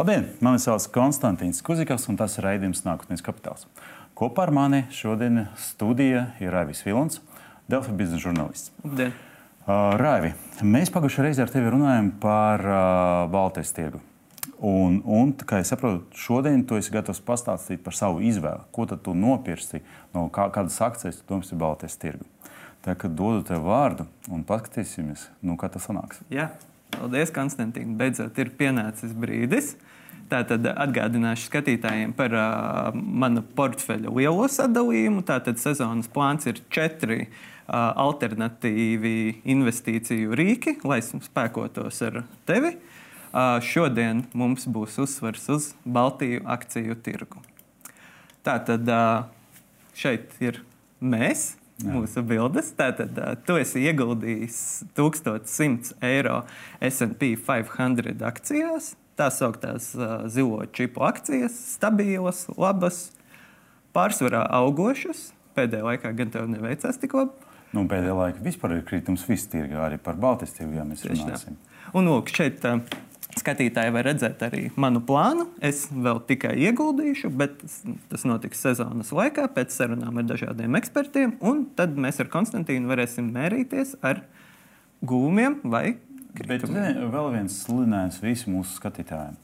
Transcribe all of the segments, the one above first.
Labdien! Mani sauc Konstantīns Kuzikas, un tas ir raidījums Nākotnes kapitāls. Kopā ar mani šodien studijā ir Raivis Vilons, Delfa biznesa žurnālists. Labdien! Uh, Raivi, mēs pagājušajā reizē ar tevi runājām par uh, Baltijas tirgu. Un, un, kā es saprotu, šodien tu esi gatavs pastāstīt par savu izvēli. Ko tad tu nopirksi, no kā, kādas akcijas tu domāsi Baltijas tirgu? Tā kā dodu tev vārdu un paskatīsimies, nu, kā tas sanāks. Jā, paldies, Konstantīna. Beidzot ir pienācis brīdis. Tātad atgādināšu skatītājiem par uh, manu portfeļa lielo sadalījumu. Tātad sezonas plāns ir četri uh, alternatīvi investīciju rīki, lai spēkotos ar tevi. Uh, šodien mums būs uzsvers uz Baltiju akciju tirgu. Tātad uh, šeit ir mēs, Jā. mūsu bildes. Tātad tu esi ieguldījis 1100 eiro SP 500 akcijās. Tā sauktās uh, zilo čipu akcijas, stabilas, labas, pārsvarā augošas. Pēdējā laikā gan tev neveicās tik labi. Nu, pēdējā laikā vispār ir kritums viss tirgā, arī par Baltijas tirgu mēs runāsim. Un lūk, šeit uh, Skatītāji var redzēt arī manu plānu. Es vēl tikai ieguldīšu, bet tas notiks sezonas laikā, pēc sarunām ar dažādiem ekspertiem. Tad mēs ar Konstantīnu varēsim mērīties ar gūmiem vai. Bet vēl viens sludinājums visiem mūsu skatītājiem.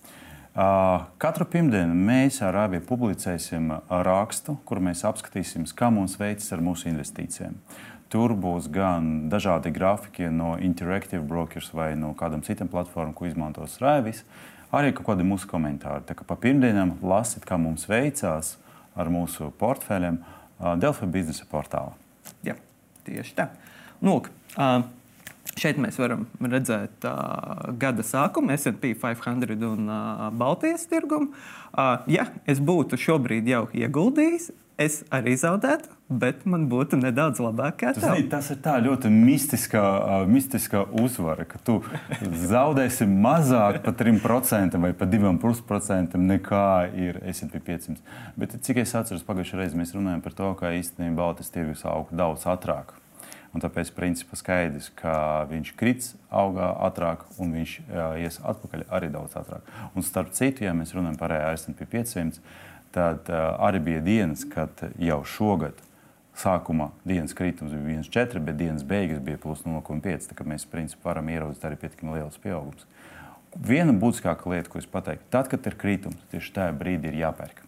Katru pirmdienu mēs ar abi publicēsim rakstu, kur mēs apskatīsim, kā mums veicas ar mūsu investīcijiem. Tur būs gan dažādi grafiki no Interactive Brokers vai no kādam citam platformam, ko izmantos Raivis, arī kaut kādi mūsu komentāri. Tā kā pa pirmdienām lasiet, kā mums veicās ar mūsu portfeļiem Delfa biznesa portālā. Jā, tieši tā. Nu, uh, Šeit mēs varam redzēt uh, gada sākumu, SP 500 un uh, Baltijas tirgumu. Uh, ja es būtu šobrīd jau ieguldījis, es arī zaudētu, bet man būtu nedaudz labāk. Zini, tas ir ļoti mistiska, uh, mistiska uzvara, ka tu zaudēsi mazāk par 3% vai par 2% nekā ir SP 500. Bet cik es atceros, pagājušajā reizē mēs runājām par to, ka īstenībā Baltijas tirgus aug daudz ātrāk. Un tāpēc principā skaidrs, ka viņš krits, augā ātrāk, un viņš ies atpakaļ arī daudz ātrāk. Un starp citu, ja mēs runājam par ASV 500, tad arī bija dienas, kad jau šogad sākumā dienas kritums bija 1,4, bet dienas beigas bija plus 0,5. Tā kā mēs principā varam ieraudzīt arī pietiekami liels pieaugums. Viena būtiskākā lieta, ko es pateiktu, tad, kad ir kritums, tieši tajā brīdī ir jāpērk.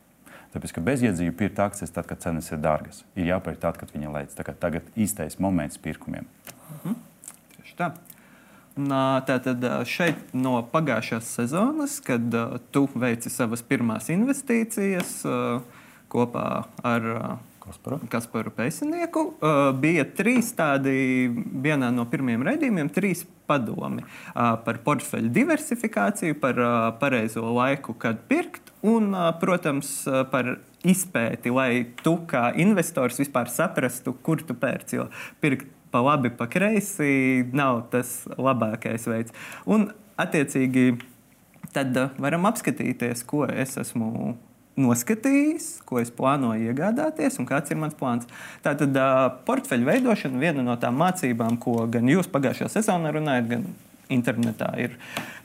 Tāpēc, ka bezjēdzība pirkt akcijas tad, kad cenas ir dārgas, ir jāpērk tad, kad viņa lēc. Tagad īstais moments pirkumiem. Mhm. Tieši tā. Tātad šeit no pagājušās sezonas, kad tu veici savas pirmās investīcijas kopā ar Kasparu, Kasparu Pēcinieku, bija trīs tādi, vienā no pirmajiem raidījumiem, trīs padomi par portfeļu diversifikāciju, par pareizo laiku, kad pirkt, un, protams, par izpēti, lai tu kā investors vispār saprastu, kur tu pērci. Jo pirkt pa labi, pa kreisi nav tas labākais veids. Un, attiecīgi, tad varam apskatīties, ko es esmu noskatījis, ko es plānoju iegādāties un kāds ir mans plāns. Tātad portfeļu veidošana viena no tām mācībām, ko gan jūs pagājušajā sezonā runājat, gan internetā ir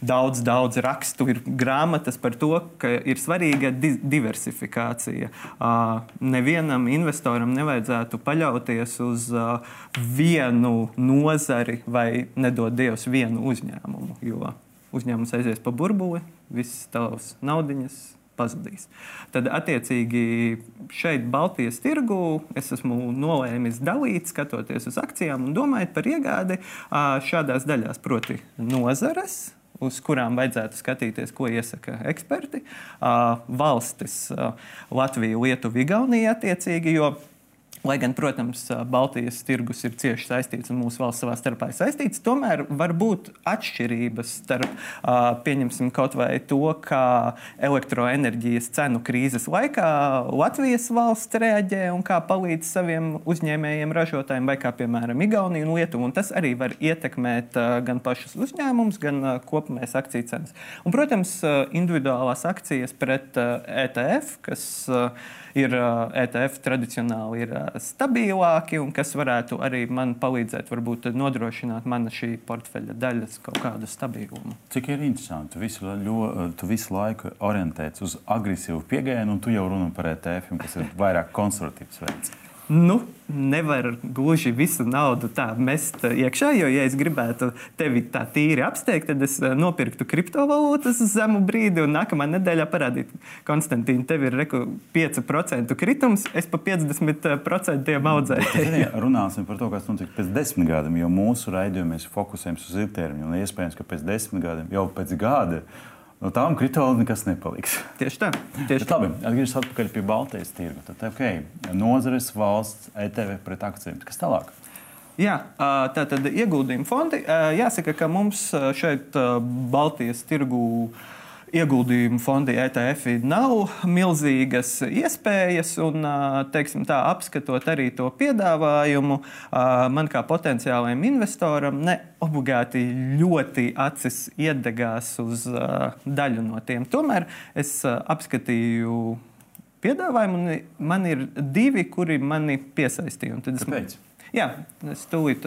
daudz, daudz rakstu, ir grāmatas par to, ka ir svarīga di diversifikācija. Uh, nevienam investoram nevajadzētu paļauties uz uh, vienu nozari vai nedod Dievs vienu uzņēmumu, jo uzņēmums aizies pa burbuli, visas tavas naudiņas pazudīs. Tad, attiecīgi, šeit, Baltijas tirgu, es esmu nolēmis dalīt, skatoties uz akcijām un domājot par iegādi šādās daļās, proti, nozares. Uz kurām vajadzētu skatīties, ko iesaka eksperti. Uh, valstis, uh, Latvija, Lietuva, Igaunija attiecīgi, jo Lai gan, protams, Baltijas tirgus ir cieši saistīts un mūsu valsts savā starpā ir saistīts, tomēr var būt atšķirības starp, pieņemsim, kaut vai to, kā elektroenerģijas cenu krīzes laikā Latvijas valsts reaģē un kā palīdz saviem uzņēmējiem, ražotājiem, vai kā, piemēram, Igaunija un Lietuva. Un tas arī var ietekmēt gan pašus uzņēmumus, gan kopumējas akciju cenas. Un, protams, individuālās akcijas pret ETF, kas ir ETF tradicionāli ir stabilāki un kas varētu arī man palīdzēt, varbūt nodrošināt mana šī portfeļa daļas kaut kādu stabilumu. Cik ir interesanti, tu visu, ļo, tu visu laiku orientēts uz agresīvu pieeju, un tu jau runā par ETF, kas ir vairāk konservatīvs veids. Nu, nevar gluži visu naudu tā mest iekšā, jo, ja es gribētu tevi tā tīri apsteigt, tad es eh, nopirktu kriptovalūtas uz zemu brīdi, un nākamā nedēļā parādītu, Konstantīna, tev ir reku 5% kritums, es pa 50% audzēju. Runāsim par to, kas notiks pēc desmit gadiem, jo mūsu raidījumā mēs fokusējamies uz ilgtermiņu, un iespējams, ka pēc desmit gadiem, jau pēc gada, no tām kriptovalūtām nekas nepaliks. Tieši tā. Tieši Bet, labi, atgriežamies atpakaļ pie Baltijas tirga. Tad, okay, nozares, valsts, ETV pret akcijiem. Kas tālāk? Jā, tā tad ieguldījuma fondi. Jāsaka, ka mums šeit Baltijas tirgū ieguldījumu fondi ETF nav milzīgas iespējas, un, teiksim, tā, apskatot arī to piedāvājumu, man kā potenciālajam investoram ne obligāti ļoti acis iedegās uz daļu no tiem. Tomēr es apskatīju piedāvājumu, un man ir divi, kuri mani piesaistīja. Kāpēc? Jā, es tūlīt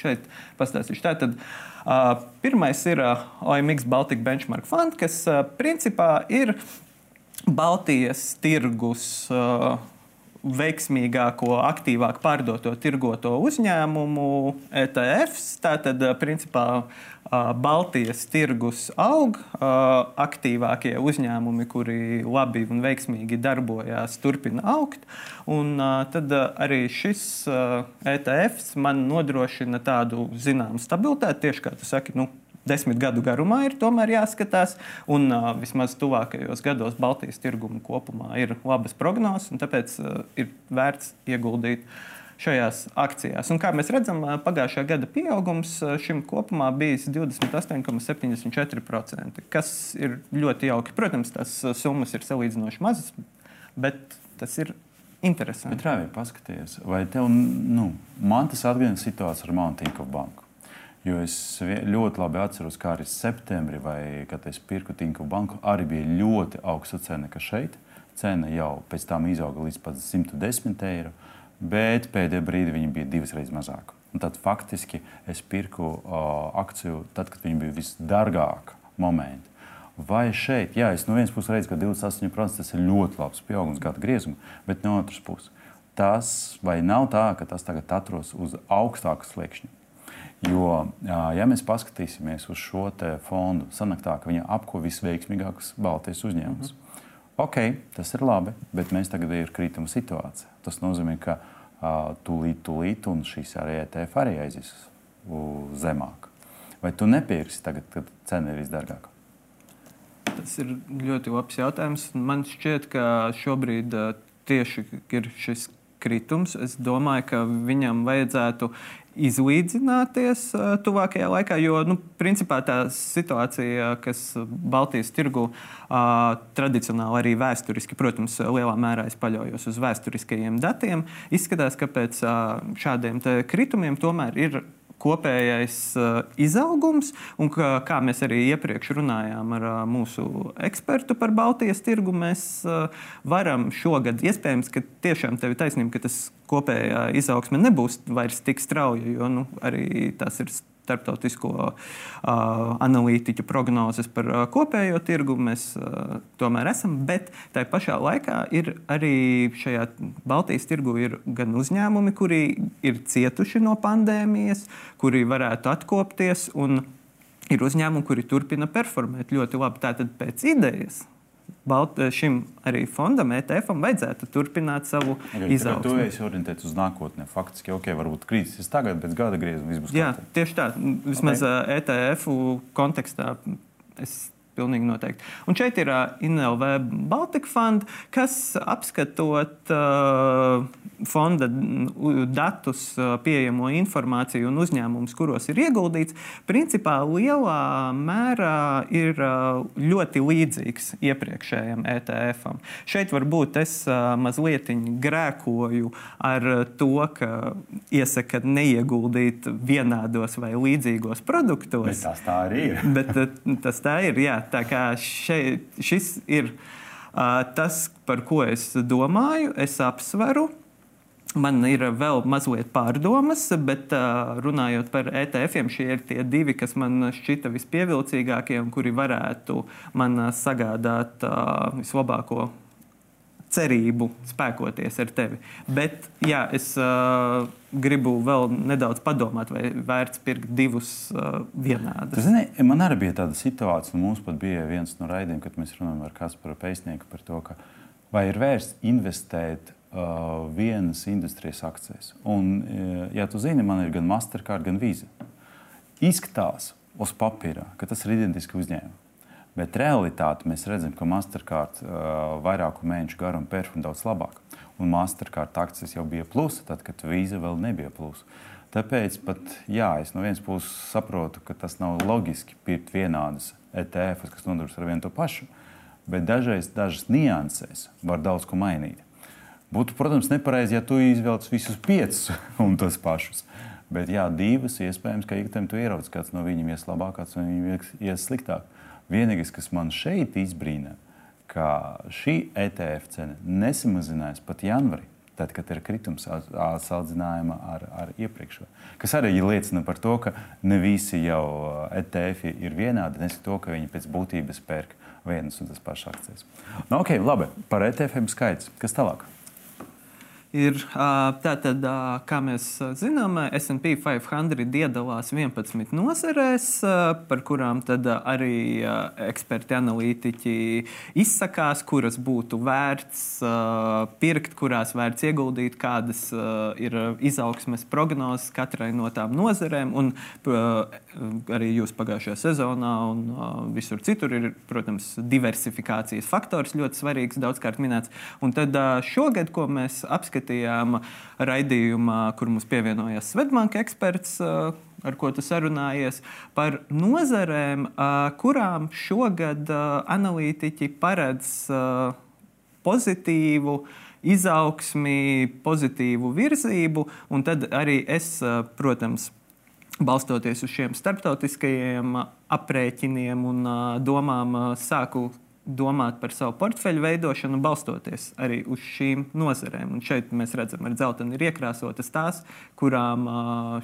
šeit pastāstīšu. Tātad, Uh, pirmais ir uh, OMX Baltic Benchmark Fund, kas uh, principā ir Baltijas tirgus veiksmīgāko, aktīvāk pārdoto tirgoto uzņēmumu ETFs. Tātad, principā, Baltijas tirgus aug, aktīvākie uzņēmumi, kuri labi un veiksmīgi darbojās, turpina augt. Un tad arī šis ETFs man nodrošina tādu zināmu stabilitāti, tieši kā tu saki. Nu, desmit gadu garumā ir tomēr jāskatās. Un uh, vismaz tuvākajos gados Baltijas tirguma kopumā ir labas prognozes, un tāpēc uh, ir vērts ieguldīt šajās akcijās. Un kā mēs redzam, pagājušā gada pieaugums šim kopumā bija 28,74%, kas ir ļoti jauki. Protams, tās summas ir salīdzinoši mazas, bet tas ir interesanti. Bet, Rāvī, paskaties, vai tev, nu, man tas atgādina situāciju ar Mountainko banku. Jo es ļoti labi atceros, kā arī septembrī, vai, kad es pirku Tinku banku, arī bija ļoti augsta cena, ka šeit cena jau pēc tam izauga līdz pat 110 eiro bet pēdējā brīdī viņi bija divas reizes mazāk. Un tad faktiski es pirku uh, akciju tad, kad viņi bija visdārgākā momentā. Vai šeit, jā, es no vienas puses redzu, ka 28% tas ir ļoti labs pieaugums gada griezumā, bet no otras puses tas vai nav tā, ka tas tagad atrodas uz augstāka sliekšņa. Jo, ja mēs paskatīsimies uz šo fondu, sanāk tā, ka viņi apko visveiksmīgākus Baltijas uzņēmumus. Mm -hmm. Ok, tas ir labi, bet mēs tagad ir krituma situācija. Tas nozīmē, ka tūlīt, tūlīt, un šīs arī ETF arī aizies zemāk. Vai tu nepirksi tagad, kad cena ir visdārgākā? Tas ir ļoti labs jautājums. Man šķiet, ka šobrīd tieši ir šis kritums. Es domāju, ka viņam vajadzētu izlīdzināties uh, tuvākajā laikā, jo nu, principā tā situācija, kas Baltijas tirgu uh, tradicionāli arī vēsturiski, protams, lielā mērā es paļaujos uz vēsturiskajiem datiem, izskatās, ka pēc uh, šādiem kritumiem tomēr ir kopējais uh, izaugums, un kā, kā mēs arī iepriekš runājām ar uh, mūsu ekspertu par Baltijas tirgu, mēs uh, varam šogad, iespējams, ka tiešām tev ir taisnība, ka tas kopējā izaugsme nebūs vairs tik strauja, jo nu, arī tas ir starptautisko uh, analītiķu prognozes par uh, kopējo tirgu. Mēs uh, tomēr esam, bet tā pašā laikā ir arī šajā Baltijas tirgu gan uzņēmumi, kuri ir cietuši no pandēmijas, kuri varētu atkopties, un ir uzņēmumi, kuri turpina performēt ļoti labi. Tātad pēc idejas Balt, eh, šim arī fondam, ETF-am, vajadzētu turpināt savu okay, izaugsmu. Tu esi orientēts uz nākotni. Faktiski, ok, varbūt krīzes tagad, bet gada griezuma viss būs. Jā, kārtībā. tieši tā. Vismaz okay. Eh, ETF kontekstā es Pilnīgi noteikti. Un šeit ir uh, INLV Baltic Fund, kas apskatot uh, fonda datus, uh, pieejamo informāciju un uzņēmumus, kuros ir ieguldīts, principā lielā mērā ir uh, ļoti līdzīgs iepriekšējam ETF-am. Šeit varbūt es uh, mazliet grēkoju ar to, ka iesaka neieguldīt vienādos vai līdzīgos produktos. Bet tas tā arī ir. Bet, uh, tas tā ir, jā tā kā šeit, šis ir Tas, par ko es domāju, es apsveru. Man ir vēl mazliet pārdomas, bet runājot par ETF, šie ir tie divi, kas man šķita vispievilcīgākie un kuri varētu man sagādāt vislabāko cerību spēkoties ar tevi. Bet jā, es uh, gribu vēl nedaudz padomāt, vai vērts pirkt divus uh, vienādus. Zini, man arī bija tāda situācija, un mums pat bija viens no raidījumiem, kad mēs runājam ar Kasparu Pēcnieku par to, ka vai ir vērts investēt uh, vienas industrijas akcijas. Un, ja tu zini, man ir gan Mastercard, gan Visa. Izskatās uz papīra, ka tas ir identiski uzņēmumi. Bet realitāte mēs redzam, ka Mastercard uh, vairāku mēnešu garumu performa daudz labāk. Un Mastercard akcijas jau bija plusa, tad, kad Visa vēl nebija plusa. Tāpēc pat, jā, es no vienas puses saprotu, ka tas nav loģiski pirkt vienādas ETF, kas nodarbojas ar vienu to pašu, bet dažreiz dažas niansēs var daudz ko mainīt. Būtu, protams, nepareizi, ja tu izvēlētos visus piecus un tos pašus. Bet, jā, divas iespējams, ka ikdienas tu ieraudzīs, kāds no viņiem ies labāk, kāds no viņiem ies sliktāk. Vienīgais, kas man šeit izbrīna, ka šī ETF cena nesamazinājās pat janvārī. Tad, kad ir kritums salīdzinājumā ar, ar iepriekšējo, kas arī liecina par to, ka ne visi jau ETF ir vienādi, nes to, ka viņi pēc būtības pērk vienas un tas pašas akcijas. Nu, ok, labi, par ETF skaits. Kas tālāk? Ir tātad, kā mēs zinām, SP 500 iedalās 11 nozarēs, par kurām arī eksperti, analītiķi izsakās, kuras būtu vērts pirkt, kurās vērts ieguldīt, kādas ir izaugsmes prognozes katrai no tām nozarēm. Un arī jūs pagājušajā sezonā un visur citur ir, protams, diversifikācijas faktors ļoti svarīgs, daudzkārt minēts. Un tad šogad, ko mēs apskatījām, apskatījām raidījumā, kur mums pievienojās Svetbanka eksperts. Ar ko tu sarunājies par nozarēm, kurām šogad analītiķi paredz pozitīvu izaugsmi, pozitīvu virzību. Un tad arī es, protams, balstoties uz šiem starptautiskajiem aprēķiniem un domām, sāku domāt par savu portfeļu veidošanu, balstoties arī uz šīm nozarēm. Un šeit mēs redzam, ka dzelteni ir iekrāsotas tās, kurām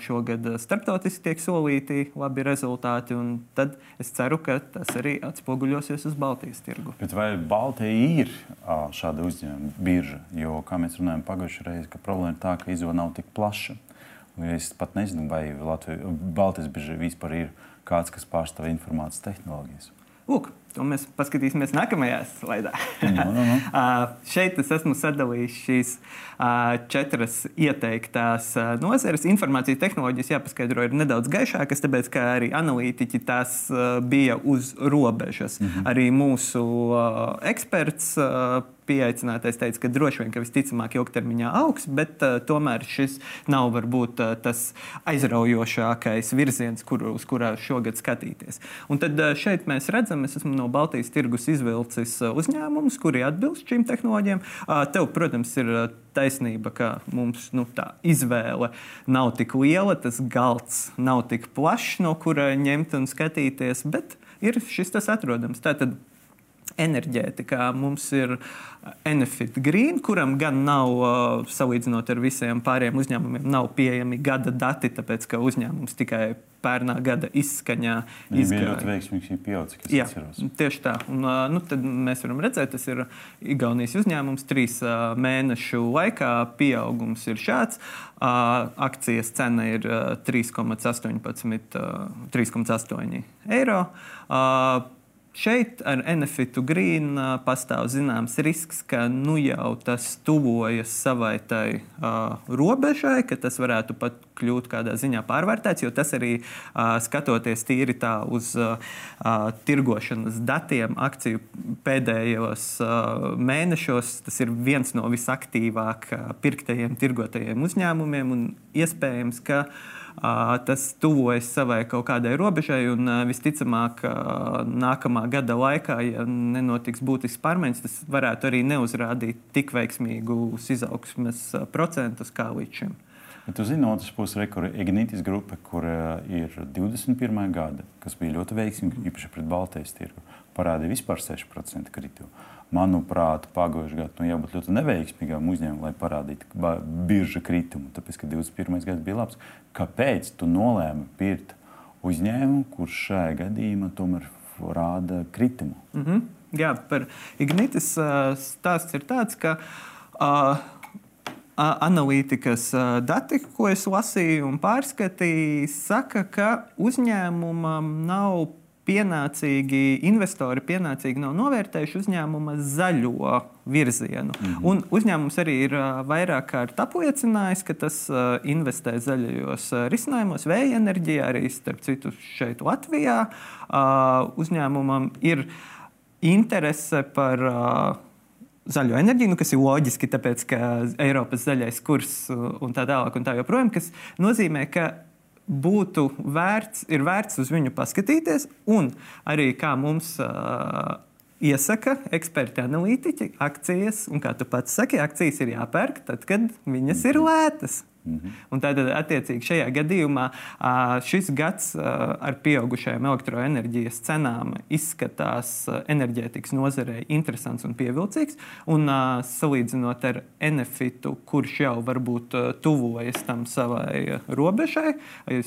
šogad starptautiski tiek solīti labi rezultāti. Tad es ceru, ka tas arī atspoguļosies uz Baltijas tirgu. Bet vai Baltija ir šāda uzņēmuma birža? Jo, kā mēs runājam pagājušajā reizē, ka problēma ir tā, ka izvēle nav tik plaša. Es pat nezinu, vai Latvija, Baltijas birža vispār ir kāds, kas pārstāv informācijas tehnoloģijas. Lūk, To mēs paskatīsimies nākamajā slaidā. No, no, no. šeit es esmu sadalījis šīs uh, četras ieteiktās uh, nozares. Informācijas tehnoloģijas, jāpaskaidro, ir nedaudz gaišākas, tāpēc ka arī analītiķi tās uh, bija uz robežas. Mm -hmm. Arī mūsu eksperts. Pieaicinātais teica, ka droši vien, ka visticamāk ilgtermiņā augs, bet uh, tomēr šis nav varbūt uh, tas aizraujošākais virziens, kur, uz kurā šogad skatīties. Un tad uh, šeit mēs redzam, es esmu no Baltijas tirgus izvilcis uh, uzņēmumus, kuri atbilst šīm tehnoloģijām. Tev, protams, ir uh, taisnība, ka mums nu, tā izvēle nav tik liela, tas galds nav tik plašs, no kura ņemt un skatīties, bet ir šis tas atrodams. Tātad enerģētikā mums ir Enefit Green, kuram gan nav, salīdzinot ar visiem pārējiem uzņēmumiem, nav pieejami gada dati, tāpēc ka uzņēmums tikai pērnā gada izskaņā izgāja. ļoti veiksmīgs ir pieaudzis, kas Jā, atceros. Tieši tā. Un, nu, tad mēs varam redzēt, tas ir Igaunijas uzņēmums. Trīs mēnešu laikā pieaugums ir šāds. Akcijas cena ir 3,18 eiro. Šeit ar Enefitu Green pastāv zināms risks, ka nu jau tas tuvojas savai tai uh, robežai, ka tas varētu pat kļūt kādā ziņā pārvērtēts, jo tas arī uh, skatoties tīri tā uz uh, tirgošanas datiem, akciju pēdējos uh, mēnešos, tas ir viens no visaktīvāk pirktajiem, tirgotajiem uzņēmumiem un iespējams, ka uh, tas tuvojas savai kaut kādai robežai. Un, visticamāk, nākamā gada laikā, ja nenotiks būtisks pārmaiņas, tas varētu arī neuzrādīt tik veiksmīgus izaugsmes procentus kā līdz šim. Bet tu zini, no otras puses, ir Ignītis grupa, kur ir 21. gada, kas bija ļoti veiksmīga, īpaši pret Baltijas tirgu, parādīja vispār 6% kritumu. Manuprāt, pagājušajā gadā nu, jābūt ļoti neveiksmīgam uzņēmumam, lai parādītu birža kritumu, tāpēc, ka 21. gads bija labs. Kāpēc tu nolēmi pirkt uzņēmumu, kurš šajā gadījumā tomēr rāda kritumu? Mm -hmm. Jā, par Ignitis stāsts ir tāds, ka uh, analītikas dati, ko es lasīju un pārskatīju, saka, ka uzņēmumam nav pienācīgi, investori pienācīgi nav novērtējuši uzņēmuma zaļo virzienu. Mm -hmm. Un uzņēmums arī ir vairāk kārt apliecinājis, ka tas investē zaļajos risinājumos, vēja enerģijā, arī starp citu šeit Latvijā. Uzņēmumam ir interese par zaļo enerģiju, nu, kas ir loģiski, tāpēc ka Eiropas zaļais kurs un tā tālāk, un tā joprojām, kas nozīmē, ka būtu vērts, ir vērts uz viņu paskatīties, un arī kā mums uh, iesaka eksperti, analītiķi, akcijas, un kā tu pats saki, akcijas ir jāpērk tad, kad viņas ir lētas. Mhm. Un tad, attiecīgi, šajā gadījumā šis gads ar pieaugušajām elektroenerģijas cenām izskatās enerģētikas nozarei interesants un pievilcīgs. Un, salīdzinot ar Enefitu, kurš jau varbūt tuvojas tam savai robežai,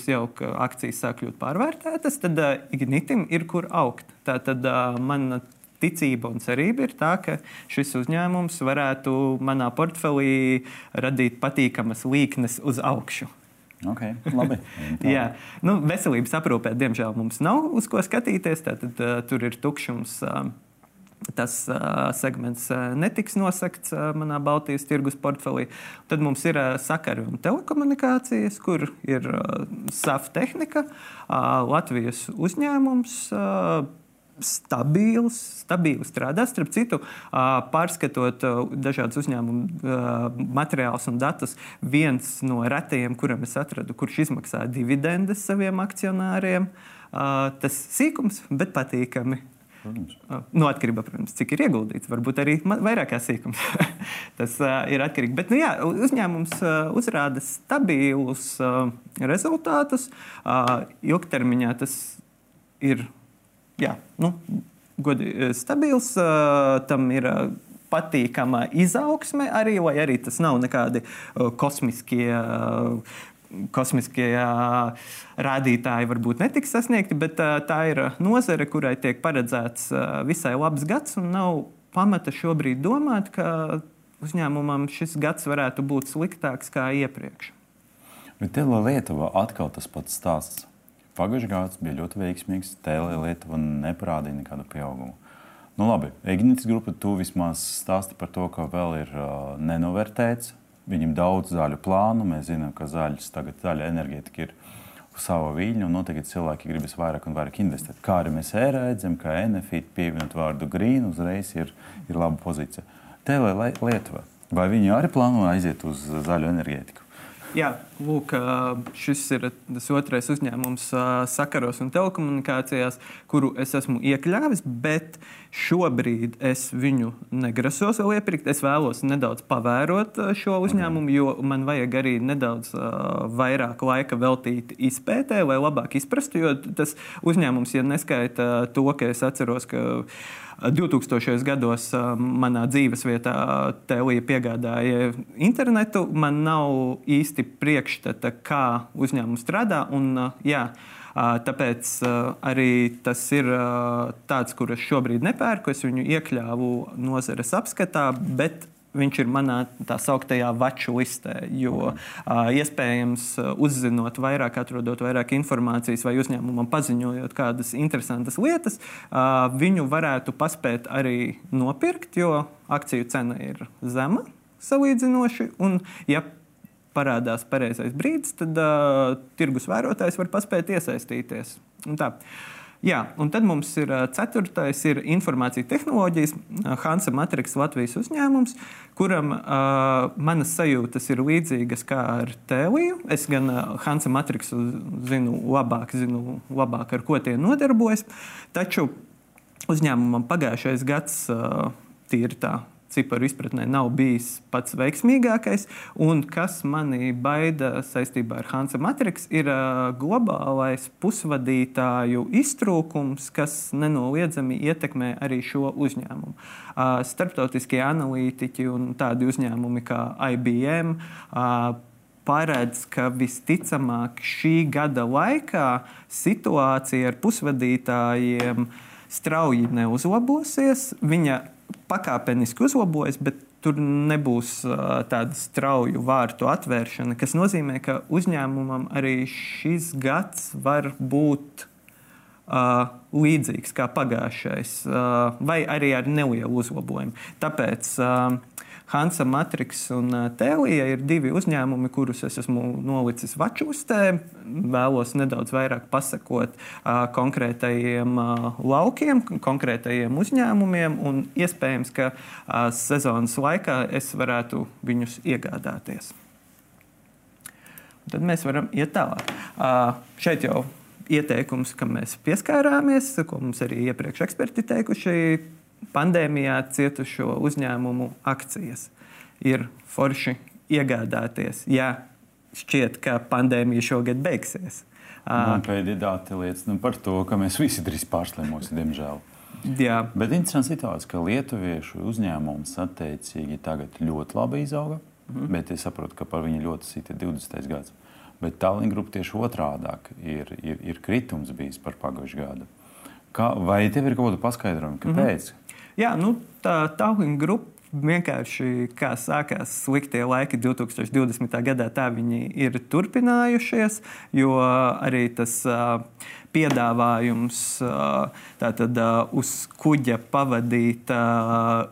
jau akcijas sāk kļūt pārvērtētas, tad Ignitim ir kur augt. Tā tad man ticība un cerība ir tā, ka šis uzņēmums varētu manā portfelī radīt patīkamas līknes uz augšu. Okay, labi. Jā, nu, veselības aprūpē, diemžēl, mums nav uz ko skatīties. Tad uh, tur ir tukšums. Uh, tas uh, segments uh, netiks nosakts uh, manā Baltijas tirgus portfelī. Tad mums ir uh, sakari un telekomunikācijas, kur ir uh, SAF tehnika, uh, Latvijas uzņēmums. Uh, stabils, stabili strādā. Starp citu, pārskatot dažādus uzņēmumu materiālus un datus, viens no retajiem, kuram es atradu, kurš izmaksā dividendes saviem akcionāriem, tas sīkums, bet patīkami. Protams. Nu, atkarībā no tā, cik ir ieguldīts. Varbūt arī vairāk sīkums. tas uh, ir atkarīgs. Bet nu, jā, uzņēmums uh, uzrāda stabilus uh, rezultātus. Uh, ilgtermiņā tas ir jā, nu, godi, e, stabils, uh, tam ir uh, patīkama izaugsme arī, vai arī tas nav nekādi kosmiskie. Kosmiskie rādītāji varbūt netiks sasniegti, bet tā ir nozare, kurai tiek paredzēts visai labs gads, nav pamata šobrīd domāt, ka uzņēmumam šis gads varētu būt sliktāks kā iepriekš. Bet Lietuvā Lietuva atkal tas pats stāsts. Pagājušais gads bija ļoti veiksmīgs. Tēlē Lietuva neparādīja nekādu pieaugumu. Nu, labi, Ignītas grupa, tu vismaz stāsti par to, ka vēl ir uh, nenovērtēts. Viņam daudz zaļu plānu. Mēs zinām, ka zaļas, tagad zaļa enerģētika ir uz sava viļņa, un noteikti cilvēki gribas vairāk un vairāk investēt. Kā arī mēs redzam, ka NFIT pievienot vārdu green uzreiz ir, ir laba pozīcija. Tēlē Lietuva, vai viņi arī plāno aiziet uz zaļu enerģētiku? Jā, lūk, šis ir tas otrais uzņēmums sakaros un telekomunikācijās, kuru es esmu iekļāvis, bet šobrīd es viņu negrasos vēl iepirkt. Es vēlos nedaudz pavērot šo uzņēmumu, jo man vajag arī nedaudz vairāk laika veltīt izpētē, lai labāk izprastu. Jo tas uzņēmums, ja neskaita to, ka es atceros, ka 2000. gados manā dzīves vietā Telija piegādāja internetu. Man nav īsti priekšstata, kā uzņēmums strādā. Un, jā, Tāpēc arī tas ir tāds, kurus šobrīd nepērku. Es viņu iekļāvu nozares apskatā, bet viņš ir manā tā sauktajā vaču listē. Jo uh, iespējams, uzzinot vairāk, atrodot vairāk informācijas vai uzņēmumam paziņojot kādas interesantas lietas, uh, viņu varētu paspēt arī nopirkt, jo akciju cena ir zema salīdzinoši. Un, ja parādās pareizais brīdis, tad uh, tirgus vērotājs var paspēt iesaistīties. Un tā. Uh, Jā, un tad mums ir ceturtais, ir informācija tehnoloģijas, Hansa Matrix Latvijas uzņēmums, kuram uh, manas sajūtas ir līdzīgas kā ar Tēliju. Es gan uh, Hansa Matrixu zinu labāk, zinu labāk, ar ko tie nodarbojas, taču uzņēmumam pagājušais gads uh, tīri tā ciparu izpratnē nav bijis pats veiksmīgākais. Un kas mani baida saistībā ar Hansa Matrix, ir globālais pusvadītāju iztrūkums, kas nenoliedzami ietekmē arī šo uzņēmumu. Starptautiskie analītiķi un tādi uzņēmumi kā IBM. Paredz, ka visticamāk šī gada laikā situācija ar pusvadītājiem strauji neuzlabosies. Viņa pakāpeniski uzlabojas, bet tur nebūs tāda strauja vārtu atvēršana, kas nozīmē, ka uzņēmumam arī šis gads var būt uh, līdzīgs kā pagājušais, uh, vai arī ar nelielu uzlabojumu. Tāpēc uh, Hansa Matrix un Tēlija ir divi uzņēmumi, kurus es esmu nolicis vačustē. Vēlos nedaudz vairāk pasakot uh, konkrētajiem uh, laukiem, konkrētajiem uzņēmumiem, un iespējams, ka uh, sezonas laikā es varētu viņus iegādāties. Tad mēs varam iet tālāk. Uh, šeit jau ieteikums, kam mēs pieskārāmies, ko mums arī iepriekš eksperti teikuši pandēmijā cietušo uzņēmumu akcijas. Ir forši iegādāties, ja šķiet, ka pandēmija šogad beigsies. Man pēdējā dati liecina par to, ka mēs visi drīz pārslimosim, diemžēl. Jā. Bet interesanti situācija, ka lietuviešu uzņēmums attiecīgi tagad ļoti labi izauga, mm -hmm. bet es saprotu, ka par viņu ļoti sita 20. gads. Bet Tallinn grupa tieši otrādāk ir, ir, ir kritums bijis par pagājušā gadu. Kā, vai tev ir kaut kāda paskaidrojuma, kāpēc? Mm -hmm. Jā, nu, tā Tallinn grupa vienkārši kā sākās sliktie laiki 2020. gadā, tā viņi ir turpinājušies, jo arī tas uh, piedāvājums tātad, uz kuģa pavadīt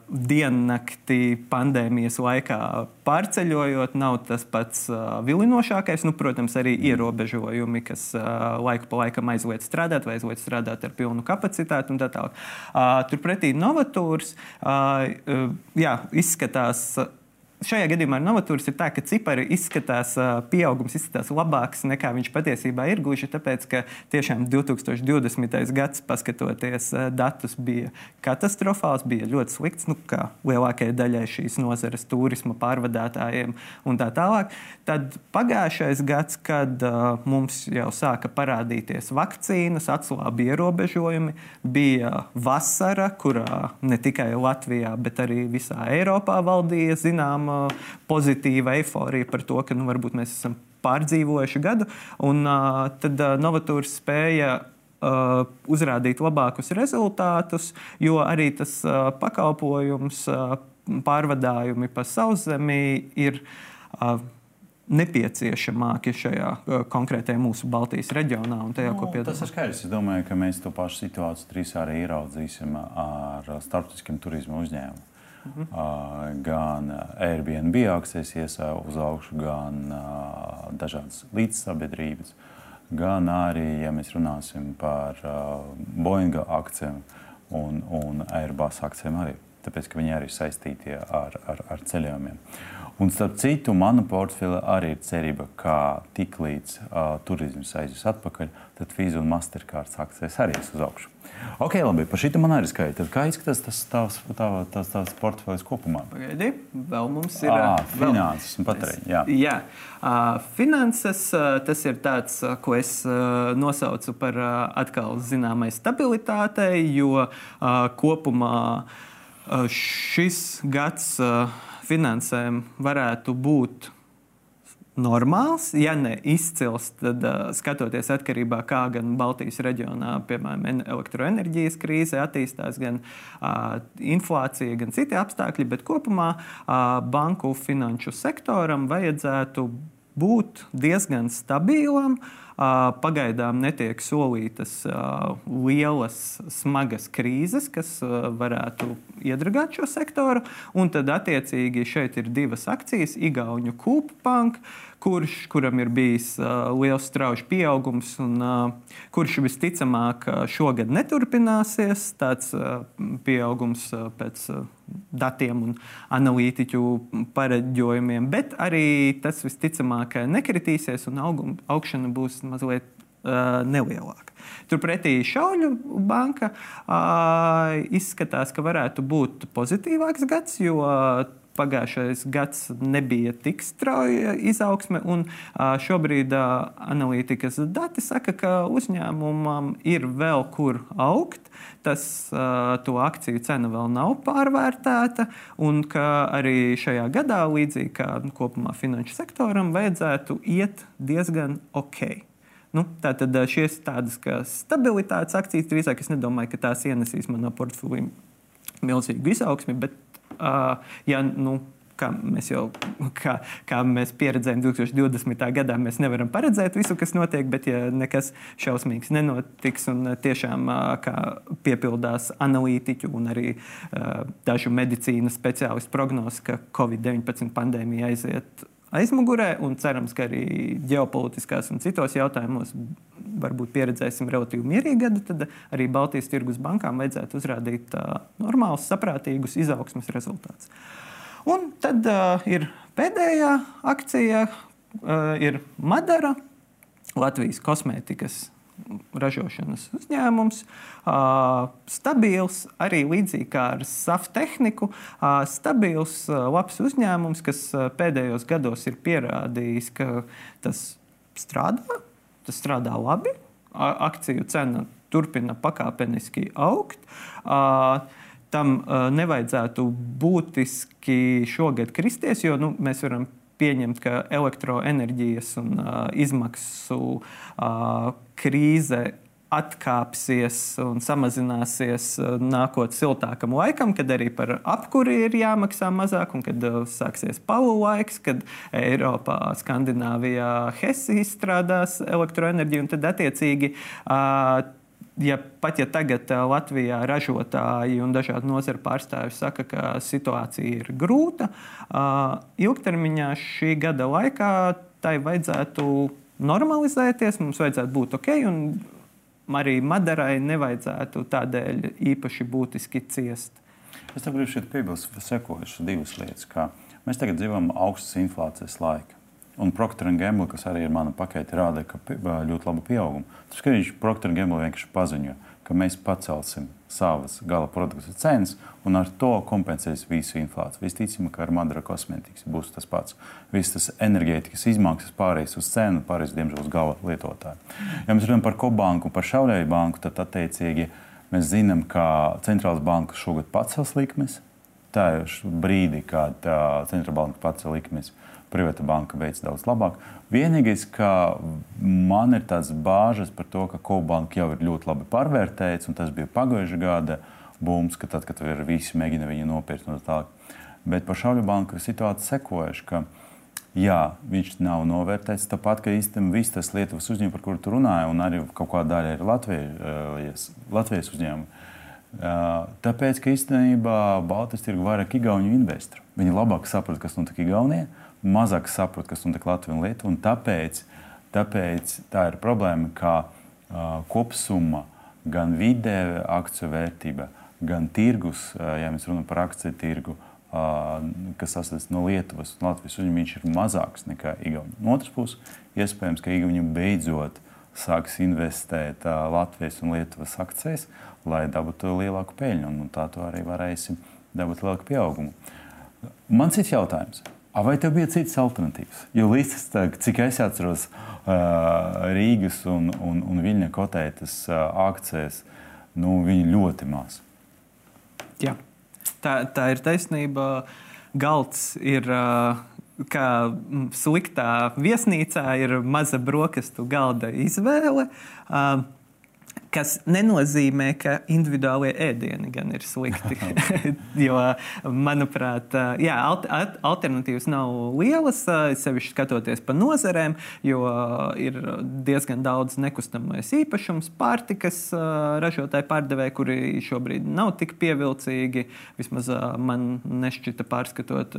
diennakti pandēmijas laikā pārceļojot, nav tas pats vilinošākais. Nu, protams, arī mm. ierobežojumi, kas laiku pa laikam aizliedz strādāt vai aizliedz strādāt ar pilnu kapacitāti un tā tālāk. Turpretī Novatūrs jā, izskatās šajā gadījumā ar novatūras ir tā, ka cipari izskatās, pieaugums izskatās labāks nekā viņš patiesībā ir gluži tāpēc, ka tiešām 2020. gads, paskatoties datus, bija katastrofāls, bija ļoti slikts, nu, kā lielākajai daļai šīs nozares turisma pārvadātājiem un tā tālāk. Tad pagājušais gads, kad uh, mums jau sāka parādīties vakcīnas, atslābi ierobežojumi, bija vasara, kurā ne tikai Latvijā, bet arī visā Eiropā valdīja zināma pozitīva eifórija par to, ka nu, varbūt mēs esam pārdzīvojuši gadu. Un uh, tad uh, Novatūrs spēja uh, uzrādīt labākus rezultātus, jo arī tas uh, pakalpojums, uh, pārvadājumi pa sauszemī ir. Uh, nepieciešamāki šajā uh, konkrētajā mūsu Baltijas reģionā un tajā, nu, ko piedāvā. Tas ir skaidrs. Es domāju, ka mēs to pašu situāciju drīz arī ieraudzīsim ar starptautiskiem turismu uzņēmumiem. Mhm. Uh, gan Airbnb akcijas iesā uz augšu, gan uh, dažādas līdzsabiedrības, gan arī, ja mēs runāsim par uh, Boeing akcijiem un, un Airbus akcijiem arī. Tāpēc, ka viņi arī saistīti ar, ar, ar ceļojumiem. Un, starp citu, mana portfeļa arī ir cerība, ka tiklīdz uh, turisms aizies atpakaļ, tad Visa un Mastercard akcijas arī uz augšu. Ok, labi, par šī man arī skaita. Kā izskatās tas tavs, tavs, tavs, tavs portfels kopumā? Pagaidi, vēl mums ir à, finanses un patēriņš. Jā, jā. Uh, finanses uh, tas ir tāds, uh, ko es uh, nosaucu par uh, atkal zināmai stabilitātei, jo uh, kopumā uh, šis gads uh, finansēm varētu būt normāls. Ja ne izcils, tad skatoties atkarībā no kā gan Baltijas reģionā, piemēram, elektroenerģijas krīze attīstās, gan uh, inflācija, gan citi apstākļi, bet kopumā uh, banku finanšu sektoram vajadzētu būt diezgan stabilam. Pagaidām netiek solītas lielas, smagas krīzes, kas varētu iedragāt šo sektoru. Un tad, attiecīgi, šeit ir divas akcijas - Igaunijas Kūpa kurš, kuram ir bijis uh, liels strauji pieaugums, un uh, kurš visticamāk uh, šogad neturpināsies. Tāds uh, pieaugums uh, pēc uh, datiem un analītiķu pareģojumiem, bet arī tas visticamāk nekritīsies un augum, augšana būs mazliet nelielāka. Turpretī Šauļu banka uh, izskatās, ka varētu būt pozitīvāks gads, jo pagājušais gads nebija tik strauja izaugsme, un šobrīd analītikas dati saka, ka uzņēmumam ir vēl kur augt. Tas to akciju cena vēl nav pārvērtēta, un ka arī šajā gadā, līdzīgi kā kopumā finanšu sektoram, vajadzētu iet diezgan ok. Nu, Tātad šīs tādas stabilitātes akcijas, drīzāk es nedomāju, ka tās ienesīs manā portfelī milzīgu izaugsmi, bet ja, nu, kā mēs jau kā, kā mēs pieredzējām 2020. gadā, mēs nevaram paredzēt visu, kas notiek, bet ja nekas šausmīgs nenotiks un tiešām piepildās analītiķu un arī dažu medicīnas speciālistu prognozes, ka Covid-19 pandēmija aiziet aizmugurē, un cerams, ka arī ģeopolitiskās un citos jautājumos varbūt pieredzēsim relatīvi mierīgu gadu, tad arī Baltijas tirgus bankām vajadzētu uzrādīt uh, normālus, saprātīgus izaugsmes rezultātus. Un tad uh, ir pēdējā akcija, uh, ir Madara, Latvijas kosmētikas ražošanas uzņēmums, stabils, arī līdzīgi kā ar SAF tehniku, stabils, labs uzņēmums, kas pēdējos gados ir pierādījis, ka tas strādā, tas strādā labi, akciju cena turpina pakāpeniski augt. Tam nevajadzētu būtiski šogad kristies, jo nu, mēs varam pieņemt, ka elektroenerģijas un uh, izmaksu uh, krīze atkāpsies un samazināsies nākotnē siltākam laikam, kad arī par apkuri ir jāmaksā mazāk, un kad sāksies palu laiks, kad Eiropā, Skandināvijā, Hesse izstrādās elektroenerģiju, un tad attiecīgi ja pat ja tagad Latvijā ražotāji un dažādi nozaru pārstāvji saka, ka situācija ir grūta, ilgtermiņā šī gada laikā tai vajadzētu normalizēties, mums vajadzētu būt ok. Arī Madarai nevajadzētu tādēļ īpaši būtiski ciest. Es tam gribu piebilst, sekojušas divas lietas. Mēs tagad dzīvojam augstas inflācijas laikā. Un Procter Gamble, kas arī ir mana pakaita, rāda ļoti labu pieaugumu. Tas ka Procter Gamble vienkārši paziņo, ka mēs pacelsim savas gala produktu cenas un ar to kompensēs visu inflāciju. Visticamāk, ka ar Madara kosmētikas būs tas pats. Visas tas enerģētikas izmaksas pārējais uz cenu, pārējais, diemžēl, uz gala lietotāju. Ja mēs runājam par Kobanku un par Šauļēju banku, tad attiecīgi mēs zinām, ka centrālās bankas šogad pacels likmes. Tā ir brīdī, kad centrālā banka pacēla likmes. Uh, privāta banka veids daudz labāk. Vienīgais, ka man ir tāds bāžas par to, ka Kobanka jau ir ļoti labi pārvērtēts, un tas bija pagājušā gada bums, ka tad, kad visi mēģina viņu nopirkt no tā. Bet par Šauļu banku situācija sekojuši, ka jā, viņš nav novērtēts. Tāpat, ka īstenībā viss tas Lietuvas uzņēmums, par kuru tu runāji, un arī kaut kāda daļa ir Latvijas, Latvijas uzņēmuma. Tāpēc, ka īstenībā Baltijas tirgu vairāk Igaunu investoru. Viņi labāk saprot, kas notiek Igaunijā, mazāk saprot, kas notiek Latvijā un Lietuvā. Tāpēc, tāpēc tā ir problēma, ka uh, kopsumma gan vidē akciju vērtība, gan tirgus, uh, ja mēs runājam par akciju tirgu, uh, kas sastāv no Lietuvas un Latvijas, un viņš ir mazāks nekā Igaunija. No otras puses, iespējams, ka Igaunija beidzot sāks investēt uh, Latvijas un Lietuvas akcijas, lai dabūtu lielāku peļņu, un tā to arī varēsim dabūt lielāku pieaugumu. Mans ir jautājums. Vai tev bija citas alternatīvas? Jo līdz cik es atceros, Rīgas un, un, un Viļņa kotētas akcijas, nu, viņi ļoti maz. Jā, tā, tā ir taisnība. Galds ir kā sliktā viesnīcā, ir maza brokastu galda izvēle. Uh, kas nenozīmē, ka individuālie ēdieni gan ir slikti. jo, manuprāt, jā, alternatīvas nav lielas, sevišķi skatoties pa nozarēm, jo ir diezgan daudz nekustamais īpašums, pārtikas ražotāji pārdevēji, kuri šobrīd nav tik pievilcīgi. Vismaz man nešķita pārskatot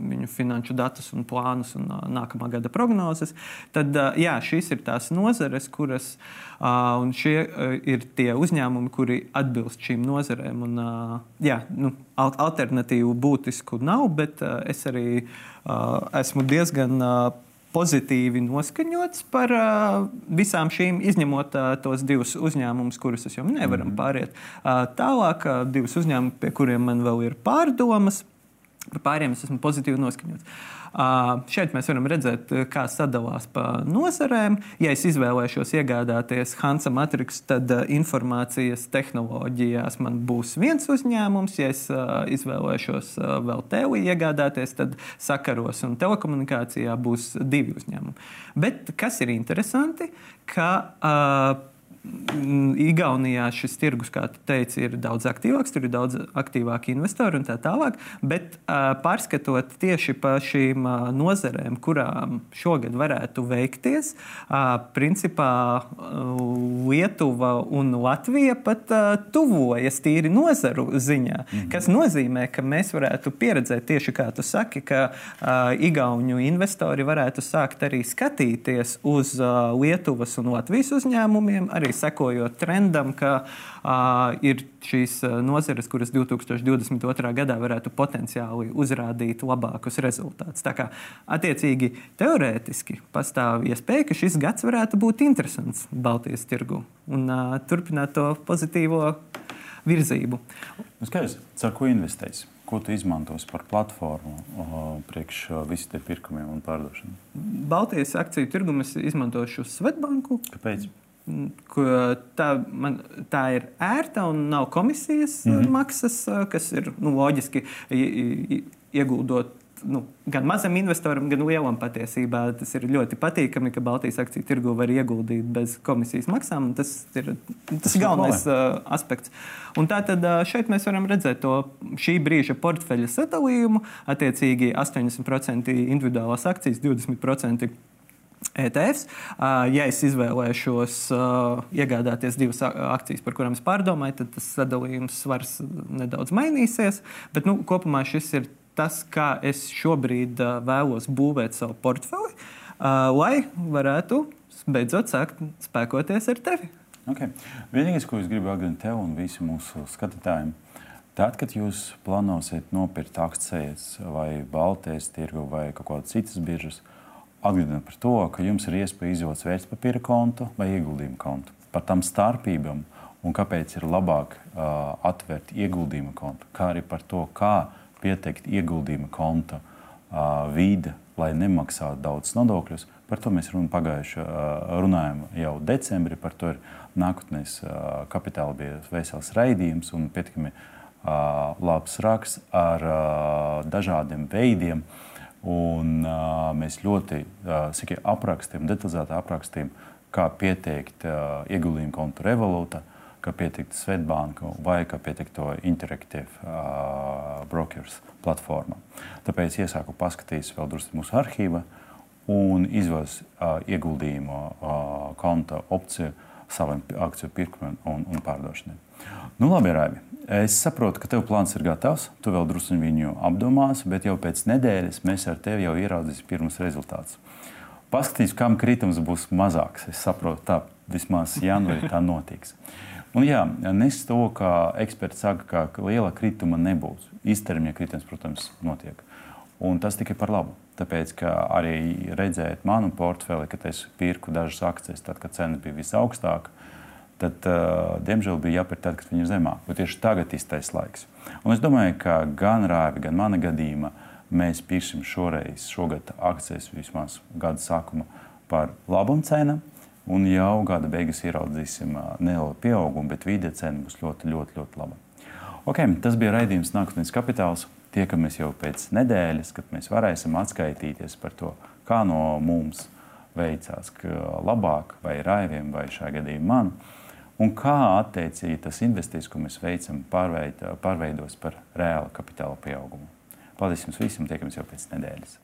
viņu finanšu datus un plānus un nākamā gada prognozes. Tad jā, šīs ir tās nozares, kuras un šie ir tie uzņēmumi, kuri atbilst šīm nozarēm. Un, jā, nu, alternatīvu būtisku nav, bet es arī esmu diezgan pozitīvi noskaņots par uh, visām šīm, izņemot uh, tos divus uzņēmumus, kurus es jau nevaru mm -hmm. pāriet. Uh, tālāk, uh, divus uzņēmumus, pie kuriem man vēl ir pārdomas, par pāriem es esmu pozitīvi noskaņots. Uh, Šeit mēs varam redzēt, kā sadalās pa nozarēm. Ja es izvēlēšos iegādāties Hansa Matrix, tad informācijas tehnoloģijās man būs viens uzņēmums. Ja es izvēlēšos vēl tevi iegādāties, tad sakaros un telekomunikācijā būs divi uzņēmumi. Bet kas ir interesanti, ka uh, Igaunijā šis tirgus, kā tu teici, ir daudz aktīvāks, tur ir daudz aktīvāki investori un tā tālāk. Bet pārskatot tieši par šīm nozarēm, kurām šogad varētu veikties, principā Lietuva un Latvija pat tuvojas tīri nozaru ziņā. Mm. Kas nozīmē, ka mēs varētu pieredzēt tieši kā tu saki, ka Igaunu investori varētu sākt arī skatīties uz Lietuvas un Latvijas uzņēmumiem. Arī arī sekojot trendam, ka uh, ir šīs nozeres, kuras 2022. gadā varētu potenciāli uzrādīt labākus rezultātus. Tā kā attiecīgi teorētiski pastāv iespēja, ka šis gads varētu būt interesants Baltijas tirgu un uh, turpināt to pozitīvo virzību. Nu, skaidrs, ar ko investēs? Ko tu izmantos par platformu priekš visiem tiem pirkumiem un pārdošanai? Baltijas akciju tirgu mēs izmantošu Svetbanku. Kāpēc? Tā, man, tā ir ērta un nav komisijas mm -hmm. maksas, kas ir nu, loģiski ieguldot nu, gan mazam investoram, gan lielam patiesībā. Tas ir ļoti patīkami, ka Baltijas akciju tirgu var ieguldīt bez komisijas maksām. Tas ir tas galvenais uh, aspekts. Un tātad šeit mēs varam redzēt to šī brīža portfeļa sadalījumu. Attiecīgi 80% individuālās akcijas, 20% ETFs. Ja es izvēlēšos iegādāties divas akcijas, par kurām es pārdomāju, tad tas sadalījums svars nedaudz mainīsies. Bet nu, kopumā šis ir tas, kā es šobrīd vēlos būvēt savu portfeli, lai varētu beidzot sākt spēkoties ar tevi. Okay. Vienīgais, ko es gribu atgādināt tev un visiem mūsu skatītājiem, tad, kad jūs plānosiet nopirkt akcijas vai Baltijas tirgu vai kaut kādas citas biržas, uh, atgādina par to, ka jums ir iespēja izvēlēties vērtspapīra kontu vai ieguldījumu kontu. Par tām starpībām un kāpēc ir labāk uh, atvērt ieguldījumu kontu, kā arī par to, kā pieteikt ieguldījuma konta uh, vide, lai nemaksātu daudz nodokļus. Par to mēs run, pagājuši, uh, runājam jau decembrī. Par to ir nākotnēs uh, kapitāla bija vesels raidījums un pietiekami uh, labs raksts ar uh, dažādiem veidiem. Uh, Un, uh, mēs ļoti uh, aprakstījām, detalizēti aprakstījām, kā pieteikt uh, ieguldījumu kontu Revolūta, kā pieteikt Svetbanku vai kā pieteikt to Interactive uh, Brokers platformā. Tāpēc iesāku paskatīties vēl drusku mūsu arhīvu un izvēles uh, ieguldījumu uh, konta opciju saviem akciju pirkumiem un, un pārdošanai. Nu, labi, Raivi. Es saprotu, ka tev plāns ir gatavs. Tu vēl drusku viņu apdomāsi, bet jau pēc nedēļas mēs ar tevi jau ieraudzīsim pirmus rezultātus. Paskatīsim, kam kritums būs mazāks. Es saprotu, tā vismaz janvārī tā notiks. Un jā, nes to, ka eksperti saka, ka liela krituma nebūs. Īstermiņa kritums, protams, notiek. Un tas tikai par labu. Tāpēc, arī redzēt manu portfeli, kad es pirku dažas akcijas, tad, kad cena bija visaugstākā, tad, uh, diemžēl, bija jāpērk tad, kad viņi ir zemāk. Bet tieši tagad ir īstais laiks. Un es domāju, ka gan Rāvi, gan mana gadījumā mēs pirksim šoreiz, šogad akcijas vismaz gada sākuma par labumu cenu. Un jau gada beigās ieraudzīsim nelielu pieaugumu, bet vidē cena būs ļoti, ļoti, ļoti laba. Okay, tas bija raidījums Nākotnes kapitāls. Tiekamies jau pēc nedēļas, kad mēs varēsim atskaitīties par to, kā no mums veicās labāk, vai raiviem, vai šajā gadījumā man un kā attiecīgi tas investīcijas, ko mēs veicam, pārveid, pārveidos par reālu kapitāla pieaugumu. Paldies jums visiem, tiekamies jau pēc nedēļas.